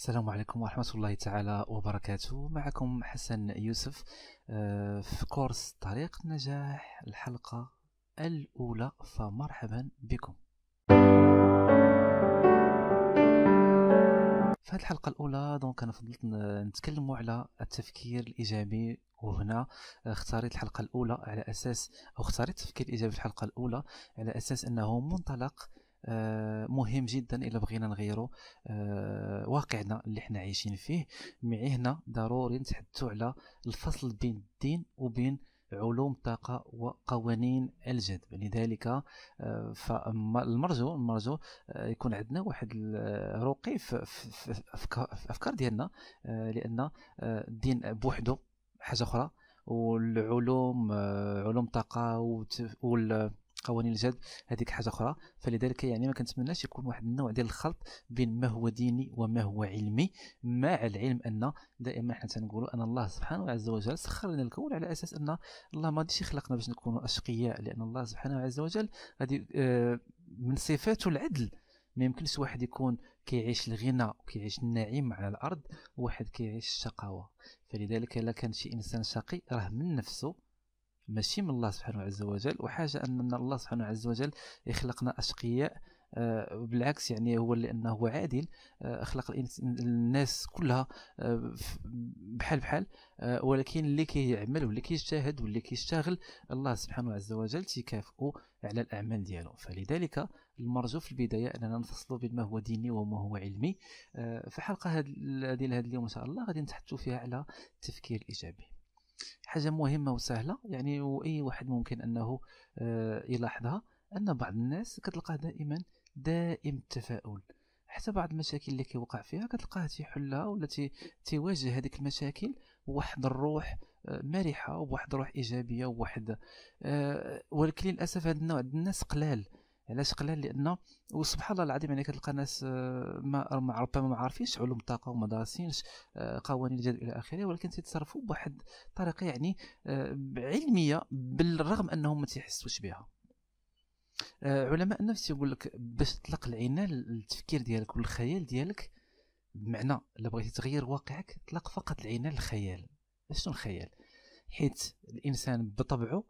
السلام عليكم ورحمة الله تعالى وبركاته. معكم حسن يوسف آه، في كورس طريق النجاح الحلقة الأولى. فمرحبا بكم. في هذه الحلقة الأولى دونك أنا فضلت نتكلم على التفكير الإيجابي وهنا اختاريت الحلقة الأولى على أساس أو اختاريت التفكير الإيجابي في الحلقة الأولى على أساس أنه منطلق مهم جدا إلا بغينا نغيروا آه، واقعنا اللي إحنا عايشين فيه. معي هنا ضروري نتحدثوا على الفصل بين الدين وبين علوم الطاقة وقوانين الجذب. لذلك آه، فالمرجو المرجو يكون عندنا واحد الرقي في الافكار ديالنا. لأن الدين بوحده حاجة أخرى. والعلوم علوم الطاقه وال قوانين الجذب هذيك حاجة أخرى. فلذلك يعني ما كنتمناش يكون واحد النوع ديال الخلط بين ما هو ديني وما هو علمي مع العلم أن دائما حنا تنقولوا أن الله سبحانه عز وجل سخر لنا الكون على أساس أن الله ما غاديش يخلقنا باش نكونوا أشقياء لأن الله سبحانه عز وجل غادي آه، من صفاته العدل. ما يمكنش واحد يكون كيعيش الغنى وكيعيش النعيم على الأرض وواحد كيعيش الشقاوة. فلذلك إلا كان شي إنسان شقي راه من نفسه ماشي من الله سبحانه عز وجل وحاجة أن الله سبحانه عز وجل يخلقنا أشقياء آه، بالعكس يعني هو لأنه هو عادل آه، خلق الناس كلها آه، بحال بحال ولكن اللي كيعمل واللي كيجتهد واللي كيشتغل الله سبحانه عز وجل تيكافئه على الأعمال ديالو. فلذلك المرجو في البداية أننا نفصلوا بين ما هو ديني وما هو علمي في حلقة هذه ديال هذا اليوم إن شاء الله غادي نتحدثوا فيها على التفكير الإيجابي. حاجة مهمة وسهلة يعني وأي واحد ممكن أنه آه، يلاحظها أن بعض الناس كتلقاه دائما دائم التفاؤل. حتى بعض المشاكل اللي كيوقع فيها كتلقاه تيحلها ولا تيواجه هذيك المشاكل بواحد الروح آه، مرحة وبواحد الروح إيجابية وواحد آه، ولكن للأسف هذا النوع الناس قلال. علاش قلال؟ لأن وسبحان الله العظيم يعني كتلقى ناس آه، ما ربما ما عارفينش علوم الطاقة وما دارسينش آه، قوانين الجذب إلى آخره ولكن تيتصرفوا بواحد الطريقة يعني آه، علمية بالرغم أنهم ما تيحسوش بها. علماء النفس يقول لك باش تطلق العنان للتفكير ديالك والخيال ديالك بمعنى إلا بغيتي تغير واقعك طلق فقط العنان للخيال. شنو الخيال؟ حيت الإنسان بطبعه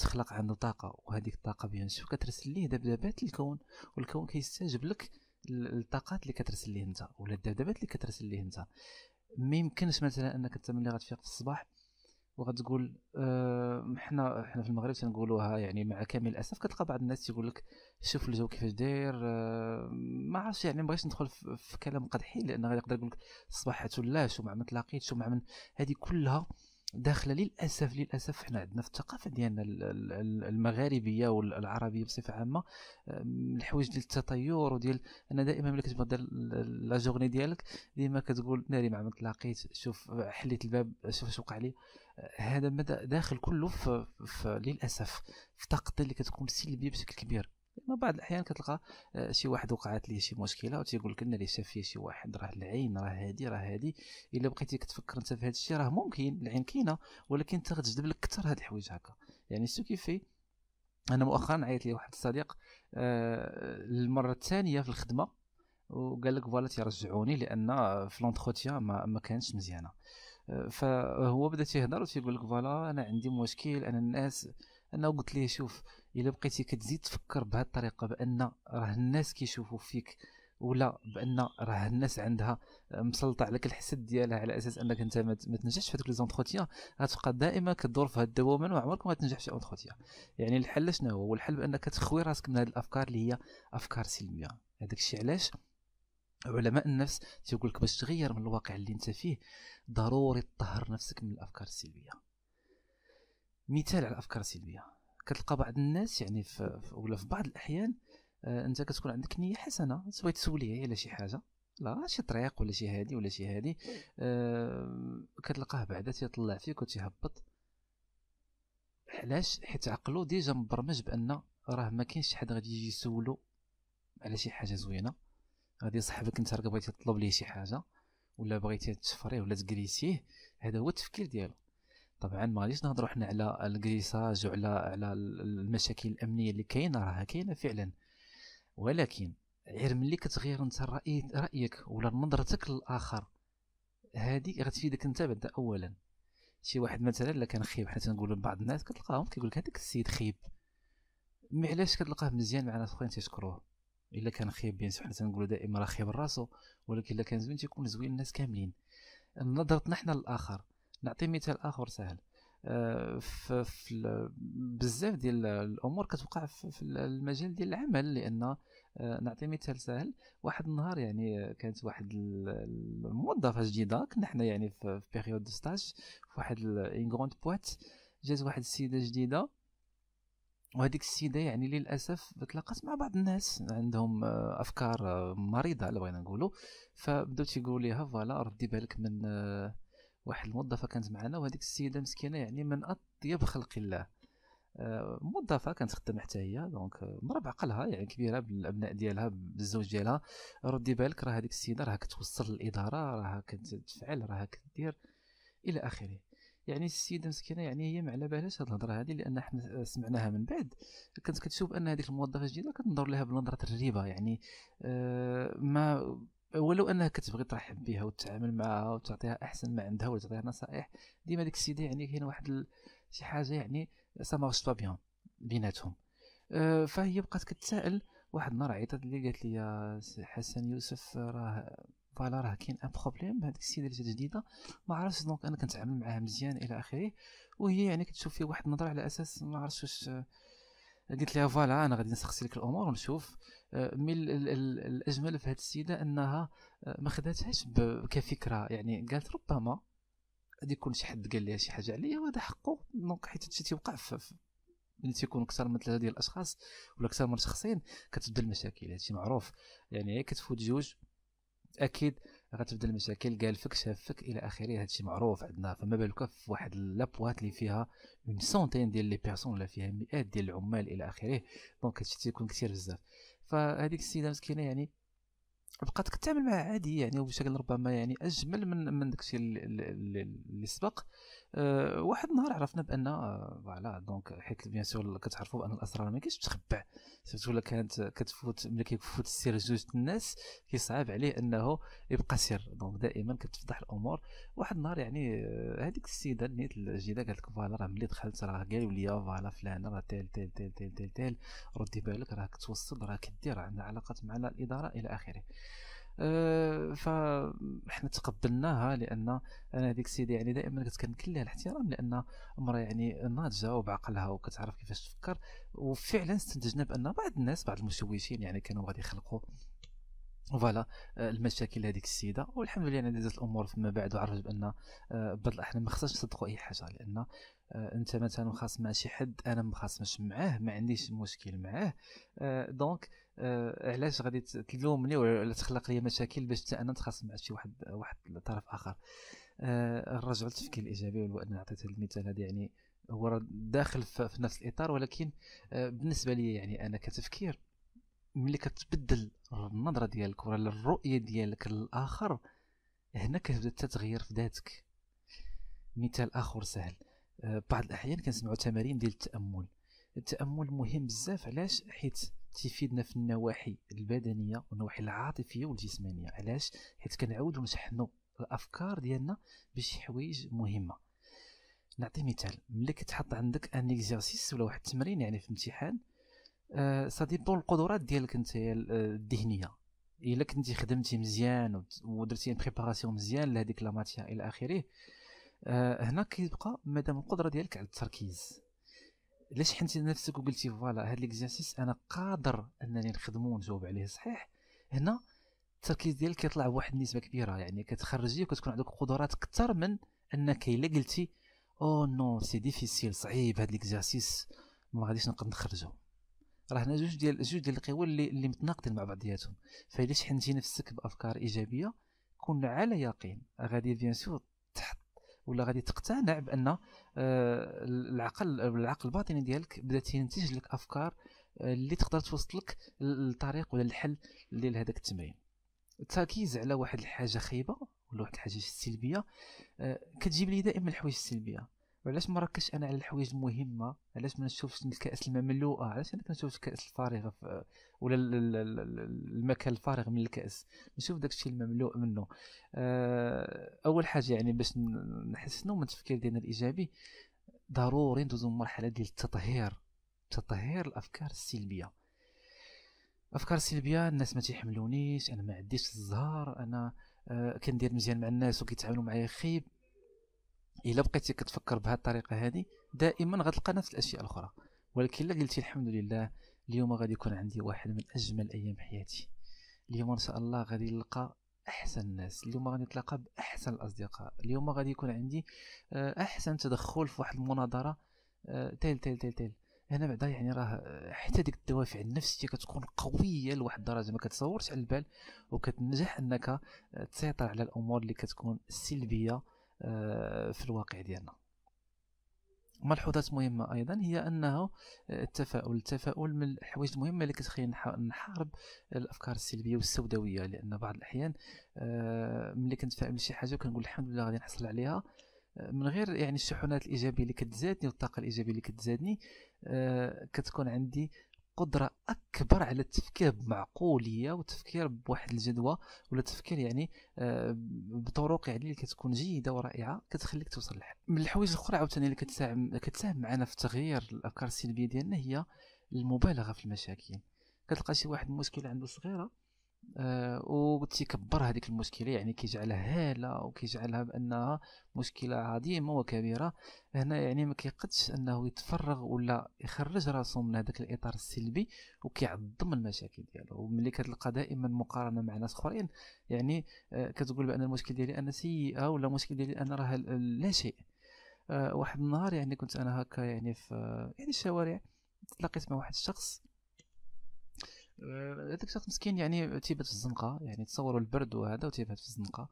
تخلق عنده طاقة وهذيك الطاقة بيان سور كترسل ليه دبدبات الكون والكون كيستجب لك الطاقات اللي كترسل ليه انت ولا الدبدبات اللي كترسل ليه انت. ما يمكنش مثلا أنك انت ملي غتفيق في الصباح وغتقول أه حنا حنا في المغرب تنقولوها يعني مع كامل الأسف كتلقى بعض الناس تيقول لك شوف الجو كيفاش داير أه ما عرفتش يعني ما بغيتش ندخل في, كلام قدحي لأن غادي يقدر يقول لك الصباح لاش ومع ما تلاقيتش ومع من هذه كلها داخلة للأسف للأسف حنا عندنا في الثقافة ديالنا المغاربية والعربية بصفة عامة الحوايج ديال التطير وديال أنا دائما ملي كتبغي دير لا جورني ديالك ديما كتقول ناري مع ما تلاقيت شوف حليت الباب شوف اش وقع لي. هذا داخل كله في, في للأسف في طاقة اللي كتكون سلبية بشكل كبير. ما بعض الأحيان كتلقى آه، شي واحد وقعت ليه شي مشكلة وتيقول لك اللي شاف فيه شي واحد راه العين راه هادي راه هادي. إلا بقيتي كتفكر أنت في هذا الشيء راه ممكن العين كاينة ولكن انت غتجذب لك أكثر هاد الحوايج هكا. يعني ce qui fait؟ أنا مؤخرا عيط لي واحد الصديق آه المرة الثانية في الخدمة وقال لك voilà تيرجعوني لأن في l'entretien ما, ما كانش مزيانة. آه، فهو بدأ تيهضر وتيقول لك voilà أنا عندي مشكل أنا الناس أنا قلت ليه شوف إلا بقيتي كتزيد تفكر بهذه الطريقة بأن راه الناس كيشوفوا فيك ولا بأن راه الناس عندها مسلطة عليك الحسد ديالها على أساس أنك أنت ما تنجحش في هذوك les entretiens؟ غتبقى دائما كدور في هذا الدوامة وعمرك ما غتنجح في شي entretien يعني الحل شنو هو؟ الحل بأنك تخوي راسك من هذه الأفكار اللي هي أفكار سلبيه هذاك الشيء علاش؟ علماء النفس تيقول لك باش تغير من الواقع اللي أنت فيه ضروري تطهر نفسك من الأفكار السلبية. مثال على الافكار السلبيه كتلقى بعض الناس يعني في ولا في بعض الأحيان آه أنت كتكون عندك نية حسنة سواء تسوليه على شي حاجة. لا شي طريق ولا شي هادي ولا شي هادي. آه كتلقاه بعدا تيطلع فيك وتيهبط. علاش؟ حيت عقلو déjà مبرمج بأن راه ما كاينش حد غادي يجي يسولو على شي حاجة زوينة. غادي صاحبك أنت راك بغيتي تطلب ليه شي حاجة ولا بغيتي تشفريه ولا تكريسيه هذا هو التفكير ديالو. طبعا ما غاديش نهضروا حنا على الكريساج وعلى على المشاكل الأمنية اللي كاينة راها كاينة فعلا. ولكن غير ملي كتغير أنت الراي رأيك ولا نظرتك للآخر هذه غتفيدك أنت بعد اولا. شي واحد مثلا إلا كان خيب حنا تنقولوا لبعض الناس كتلقاهم كيقول لك هذاك السيد خيب. مي علاش كتلقاه مزيان مع ناس أخرين تيشكروه؟ إلا كان خيب بيان حنا تنقولوا دائما راه خيب راسو ولكن إلا كان زوين تيكون زوين الناس كاملين. نظرتنا حنا للآخر. نعطي مثال آخر سهل. آه، في, بزاف ديال الأمور كتوقع في المجال ديال العمل لأن آه، نعطي مثال سهل. واحد النهار يعني كانت واحد الموظفه جديدة كنا حنا يعني في période de stage في واحد une grande boîte جات واحد السيدة جديدة. وهذيك السيدة يعني للأسف تلاقات مع بعض الناس عندهم آه، أفكار مريضة الا بغينا نقولوا. فبداو تيقولوا ليها voilà ردي بالك من واحد الموظفة كانت معنا وهذيك السيدة مسكينة يعني من أطيب خلق الله. آه، موظفة كانت تخدم حتى هي دونك مرة بعقلها يعني كبيرة بالأبناء ديالها بالزوج ديالها. ردي بالك راه هذيك السيدة راه كتوصل للاداره راه كتفعل راه كدير إلى آخره. يعني السيدة مسكينة يعني هي ما على بالهاش هاد الهضرة هذه لأن حنا سمعناها من بعد. كنت كتشوف أن هذيك الموظفة الجديدة كتنظر لها بنظرة الريبه يعني. آه ما ولو انها كتبغي ترحب بها وتتعامل معها وتعطيها احسن ما عندها ولا تعطيها نصائح ديما ديك السيدة يعني كاين واحد شي حاجة يعني ça marche pas bien بيناتهم. أه فهي بقات كتسائل واحد النهار عيطت لي قالت لي حسن يوسف راه voilà راه كاين un problème هذيك السيدة اللي جات جديدة ما عرفتش donc أنا كنتعامل معاها مزيان إلى آخره. وهي يعني كتشوف فيه واحد النظرة على أساس ما عرفتش واش قلت لها voilà أنا غادي نسقسي لك الأمور ونشوف آه، mais الأجمل في هذه السيدة أنها آه، ما خداتهاش كفكرة. يعني قالت ربما غادي يكون شي حد قال لها شي حاجة عليا وهذا حقه. donc حيت هادشي تيوقع ملي تيكون أكثر من ثلاثة ديال الأشخاص ولا أكثر من شخصين كتبدا المشاكل. هادشي معروف. يعني كتفوت جوج. أكيد غتبدا المشاكل. قال فك شافك إلى آخره. هادشي معروف عندنا فما بالك في واحد la boîte اللي فيها une centaine ديال les personnes ولا فيها مئات ديال العمال إلى آخره. donc هادشي تيكون كثير بزاف. فهذيك السيدة مسكينة يعني بقات كتعامل معها عادي يعني وبشكل ربما يعني أجمل من من داكشي اللي سبق. أه واحد النهار عرفنا بأن آه، voilà donc حيت bien sûr كتعرفوا بأن الأسرار ما كاينش تخبع. surtout ولا كانت كتفوت ملي كيفوت السر جوج الناس كيصعب عليه أنه يبقى سر donc دائما كتفضح الأمور. واحد النهار يعني آه، هذيك السيدة نيت الجيده قالت لك voilà راه ملي دخلت راه قالوا لي voilà فلان راه تيل تيل تيل تيل, تيل ردي بالك راه كتوصل راه كدير عندها علاقات مع الإدارة إلى آخره. أه فاحنا تقبلناها لأن أنا هذيك السيدة يعني دائما كنت كنكل لها الاحترام لأن امراه يعني ناضجة وبعقلها وكتعرف كيفاش تفكر. وفعلا استنتجنا بأن بعض الناس بعض المشوشين يعني كانوا غادي يخلقوا فوالا آه، المشاكل هذيك السيدة. والحمد لله يعني دازت الأمور فيما بعد وعرفت بأن آه، بعض الاحيان ما خصناش نصدقوا أي حاجة. لأن آه، أنت مثلا مخاصم مع شي حد أنا مخاصمش معاه ما عنديش مشكل معاه. دونك علاش غادي تلومني ولا تخلق لي مشاكل باش أنا نتخاصم مع شي واحد واحد طرف آخر؟ نرجع للتفكير الإيجابي وأنا عطيت المثال هذا يعني هو داخل في نفس الإطار ولكن بالنسبة لي يعني أنا كتفكير ملي كتبدل النظرة ديالك ولا الرؤية ديالك للآخر هنا كتبدأ تتغير في ذاتك. مثال آخر سهل. آه، بعض الأحيان كنسمعوا تمارين ديال التأمل. التأمل مهم بزاف علاش؟ حيت تفيدنا في النواحي البدنية والنواحي العاطفية والجسمانية. علاش؟ حيت كنعاودوا نشحنوا الأفكار ديالنا بشي حوايج مهمة. نعطي مثال. ملي كتحط عندك un exercice ولا واحد التمرين يعني في امتحان ça dépend القدرات ديالك انت الذهنية. إلا كنتي خدمتي مزيان ودرتي préparation مزيان لهذيك لا إلى آخره آه هنا كيبقى مادام القدرة ديالك على التركيز. علاش شحنتي نفسك وقلتي voilà هاد l'exercice أنا قادر أنني نخدمو ونجاوب عليه صحيح؟ هنا التركيز ديالك كيطلع بواحد النسبة كبيرة يعني كتخرجي وكتكون عندك قدرات أكثر من أنك إلا قلتي oh non c'est difficile صعيب هاد l'exercice ما غاديش نقدر نخرجو. راه هنا جوج ديال جوج ديال القوى اللي اللي متناقضين مع بعضياتهم فاذا شحنتي نفسك بأفكار إيجابية؟ كون على يقين. غادي بيان سور ولا غادي تقتنع بأن آه، العقل العقل الباطني ديالك بدا تنتج لك أفكار آه، اللي تقدر توصلك للطريق ولا الحل ديال التمرين. التركيز على واحد الحاجة خايبة ولا واحد الحاجة سلبيه آه، كتجيب لي دائما الحوايج السلبية. وعلاش ما ركزش أنا على الحوايج المهمة؟ علاش ما نشوفش الكأس المملوءة؟ علاش أنا كنشوف الكأس الفارغه ولا المكان الفارغ من الكأس؟ نشوف داكشي المملوء منه. آه، أول حاجة يعني باش نحسنوا من التفكير ديالنا الإيجابي؟ ضروري ندوزو مرحله ديال التطهير. تطهير الأفكار السلبية. أفكار سلبية الناس ما تيحملونيش أنا ما عنديش الزهر أنا آه كندير مزيان مع الناس وكيتعاملوا معايا خيب. إلا بقيتي كتفكر بهذه الطريقة هذه دائما غتلقى نفس الأشياء الأخرى. ولكن إلا قلتي الحمد لله اليوم غادي يكون عندي واحد من أجمل أيام حياتي. اليوم إن شاء الله غادي نلقى أحسن الناس اليوم غادي نتلاقى بأحسن الأصدقاء اليوم غادي يكون عندي آه، أحسن تدخل في واحد المناظرة آه، تيل تيل تيل تيل. هنا بعدا يعني راه حتى ديك الدوافع النفسية كتكون قوية لواحد الدرجة ما كتصورش على البال وكتنجح إنك تسيطر على الأمور اللي كتكون سلبية. آه، في الواقع ديالنا. ملحوظات مهمة أيضا هي أنه التفاؤل التفاؤل من الحوايج المهمة اللي كتخلينا نحارب الأفكار السلبية والسوداوية لأن بعض الأحيان آه، ملي كنتفائل شي حاجة وكنقول الحمد لله غادي نحصل عليها آه، من غير يعني الشحنات الإيجابية اللي كتزادني والطاقة الإيجابية اللي كتزادني كتكون عندي قدرة أكبر على التفكير بمعقولية والتفكير بواحد الجدوى ولا التفكير يعني آه، بطرق يعني اللي كتكون جيدة ورائعة كتخليك توصل للحل. من الحوايج الأخرى عاوتاني اللي كتساهم كتساهم معنا في تغيير الأفكار السلبية ديالنا هي المبالغة في المشاكل. كتلقى شي واحد المشكلة عنده صغيرة آه وتكبر هذيك المشكلة يعني كيجعلها هالة وكيجعلها بأنها مشكلة عظيمة وكبيرة. هنا يعني ما كيقدش أنه يتفرغ ولا يخرج راسه من هذاك الإطار السلبي وكيعظم المشاكل ديالو. وملي كتلقى دائما مقارنة مع ناس آخرين يعني آه كتقول بأن المشكل ديالي أنا سيئة ولا المشكل ديالي أنا راه لا شيء. آه واحد النهار يعني كنت أنا هكا يعني في يعني الشوارع تلاقيت مع واحد الشخص هذاك الشخص مسكين يعني تيبات في الزنقة يعني تصوروا البرد وهذا وتيبات في الزنقة.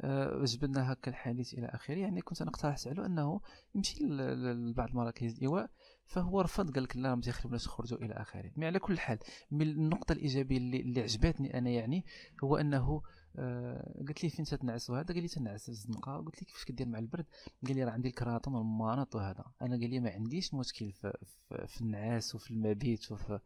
أه هكا الحديث إلى آخره. يعني كنت أنا اقترحت عليه أنه يمشي لبعض مراكز الإيواء فهو رفض قال لك لا ما تيخلوناش نخرجوا إلى آخره. مي على كل حال من النقطة الإيجابية اللي, اللي عجبتني أنا يعني هو أنه آه قلت لي فين تتنعس وهذا قال لي تنعس في الزنقة. قلت لي كيفاش كدير مع البرد؟ قال لي راه عندي الكراطون والمانط وهذا. أنا قال لي ما عنديش مشكل في, في, في النعاس وفي المبيت وفي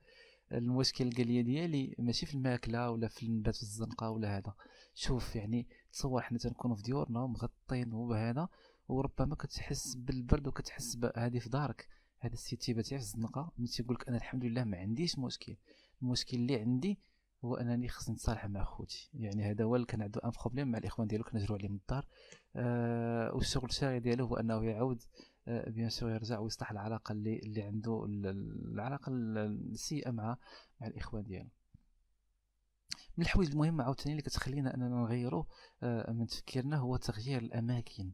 المشكل القلية ديالي ماشي في الماكلة ولا في النبات في الزنقة ولا هذا. شوف يعني تصور حنا تنكونوا في ديورنا مغطين وبهذا وربما كتحس بالبرد وكتحس هذه في دارك. هذا السيد تيبات في الزنقة ملي تيقول لك أنا الحمد لله ما عنديش مشكل المشكل اللي عندي هو أنني خصني نتصالح مع خوتي. يعني هذا هو اللي كان عنده un problème مع الإخوان ديالو كنهجروا عليه من الدار. آه والشغل الشاغل ديالو هو أنه يعود bien sûr يرجع ويصلح العلاقة اللي اللي عنده العلاقة السيئة مع مع الإخوان ديالو. من الحوايج المهمة عاوتاني اللي كتخلينا أننا نغيروا آه، من تفكيرنا هو تغيير الأماكن.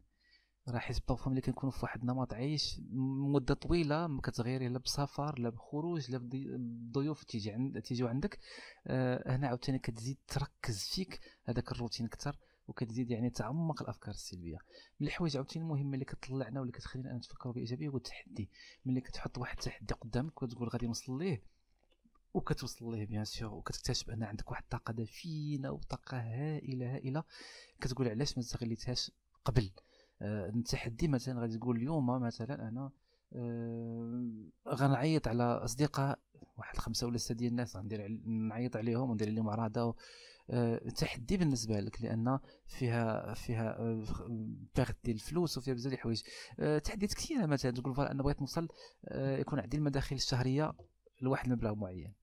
راه حيت بطبيعه ملي كنكونوا في واحد النمط عيش مدة طويلة ما كتغيري لا بسفر لا بخروج لا بضيوف تيجي عند تيجيو عندك. آه هنا عاوتاني كتزيد تركز فيك هذاك الروتين أكثر. وكتزيد يعني تعمق الأفكار السلبية. من الحوايج عاوتاني المهمه اللي كتطلعنا واللي كتخلينا نتفكروا بإيجابية هو التحدي ملي كتحط واحد التحدي قدامك وتقول غادي نوصل ليه؟ وكتوصل ليه بيان سور وكتكتشف أن عندك واحد الطاقه دفينة وطاقة هائلة هائلة. كتقول علاش ما استغليتهاش قبل؟ آه التحدي مثلا غادي تقول اليوم مثلا أنا غنعيط على أصدقاء واحد خمسه ولا سته ديال الناس غندير نعيط عليهم وندير لهم عراضه آه، تحدي بالنسبة لك لأن فيها فيها perte ديال الفلوس وفيها بزاف ديال الحوايج. آه، تحديات كثيرة مثلا تقول voilà أنا بغيت نوصل آه، يكون عندي المداخل الشهرية لواحد المبلغ معين.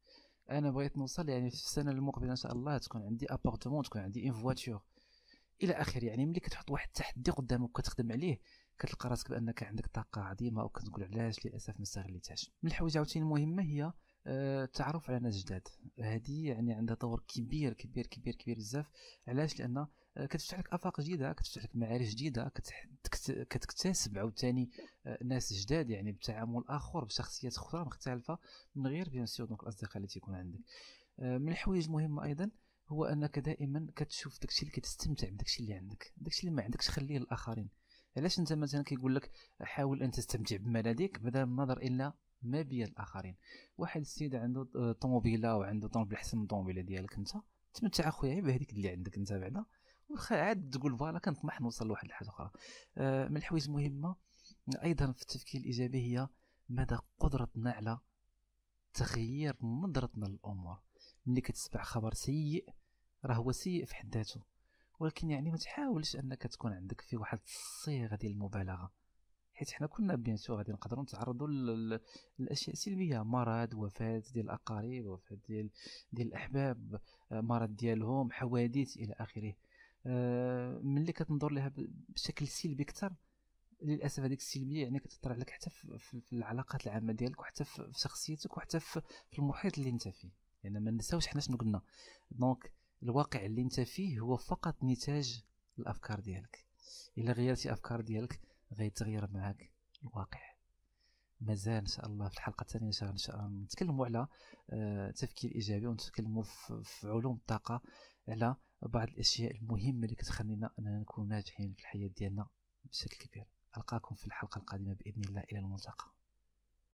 أنا بغيت نوصل يعني في السنة المقبلة إن شاء الله تكون عندي appartement تكون عندي une voiture إلى اخره يعني ملي كتحط واحد التحدي قدامك وكتخدم عليه كتلقى راسك بانك عندك طاقة عظيمة وكتقول علاش للأسف ما استغليتهاش. من الحوايج عاوتاني المهمه هي التعرف على ناس جداد. هذه يعني عندها دور كبير كبير كبير كبير بزاف. علاش؟ لأن آه، كتفتح لك آفاق جديدة كتفتح لك معارف جديدة كتكتسب عاوتاني آه، ناس جداد يعني بتعامل آخر بشخصيات أخرى مختلفة من غير bien sûr donc الأصدقاء اللي تيكون عندك. آه، من الحوايج المهمة أيضا هو أنك دائما كتشوف داكشي اللي كتستمتع بداكشي اللي عندك. داكشي اللي ما عندكش خليه للآخرين. علاش انت مثلا كيقول لك حاول أن تستمتع بما لديك بدل النظر إلى ما بيد الآخرين. واحد السيد عنده طوموبيله وعنده طوموبيله أحسن من الطوموبيله ديالك انت تمتع أخويا بهذيك اللي عندك انت بعدا. عاد تقول voilà كنطمح نوصل لواحد الحاجة أخرى. آه من الحوايج المهمة أيضا في التفكير الإيجابي هي مدى قدرتنا على تغيير نظرتنا للامور ملي كتسمع خبر سيء راه هو سيء في حد ذاته. ولكن يعني ما تحاولش أنك تكون عندك في واحد الصيغة ديال المبالغة. حيت حنا كنا bien sûr غادي نقدروا نتعرضوا للاشياء سلبية. مرض وفاة ديال الأقارب وفاة ديال ديال الأحباب مرض ديالهم حوادث إلى آخره. آه، ملي كتنظر لها بشكل سلبي أكثر للأسف هذيك السلبية يعني كتاثر عليك حتى في, العلاقات العامة ديالك وحتى في شخصيتك وحتى في, المحيط اللي أنت فيه. يعني ما نساوش حنا شنو قلنا. دونك الواقع اللي انت فيه هو فقط نتاج الأفكار ديالك. إلا غيرتي أفكار ديالك غيتغير معاك الواقع. مازال إن شاء الله في الحلقة الثانية إن شاء الله نتكلموا على التفكير آه، إيجابي ونتكلموا في علوم الطاقة على بعض الأشياء المهمة اللي كتخلينا أننا نكون ناجحين في الحياة ديالنا بشكل كبير. ألقاكم في الحلقة القادمة بإذن الله إلى الملتقى.